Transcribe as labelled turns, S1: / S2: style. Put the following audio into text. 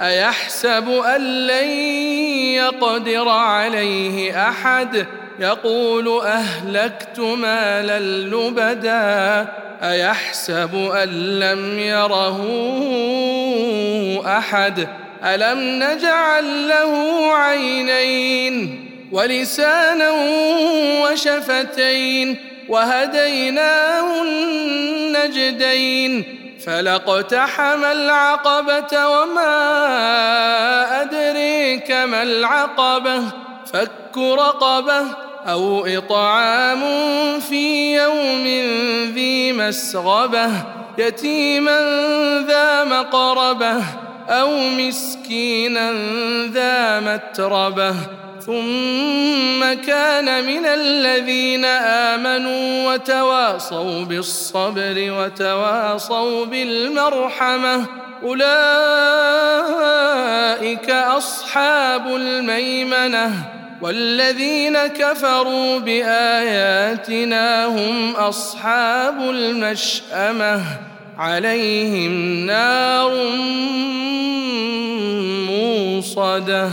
S1: أيحسب أن لن يقدر عليه أحد؟ يقول أهلكت مالا لبدا. أيحسب أن لم يره أحد؟ ألم نجعل له عينين ولسانا وشفتين وهديناه النجدين فلاقتحم العقبة وما أدريك ما العقبة فك رقبة أو إطعام في يوم ذي مسغبة يتيما ذا مقربة. أو مسكينا ذا متربة ثم كان من الذين آمنوا وتواصوا بالصبر وتواصوا بالمرحمة أولئك أصحاب الميمنة والذين كفروا بآياتنا هم أصحاب المشأمة عليهم نار موصده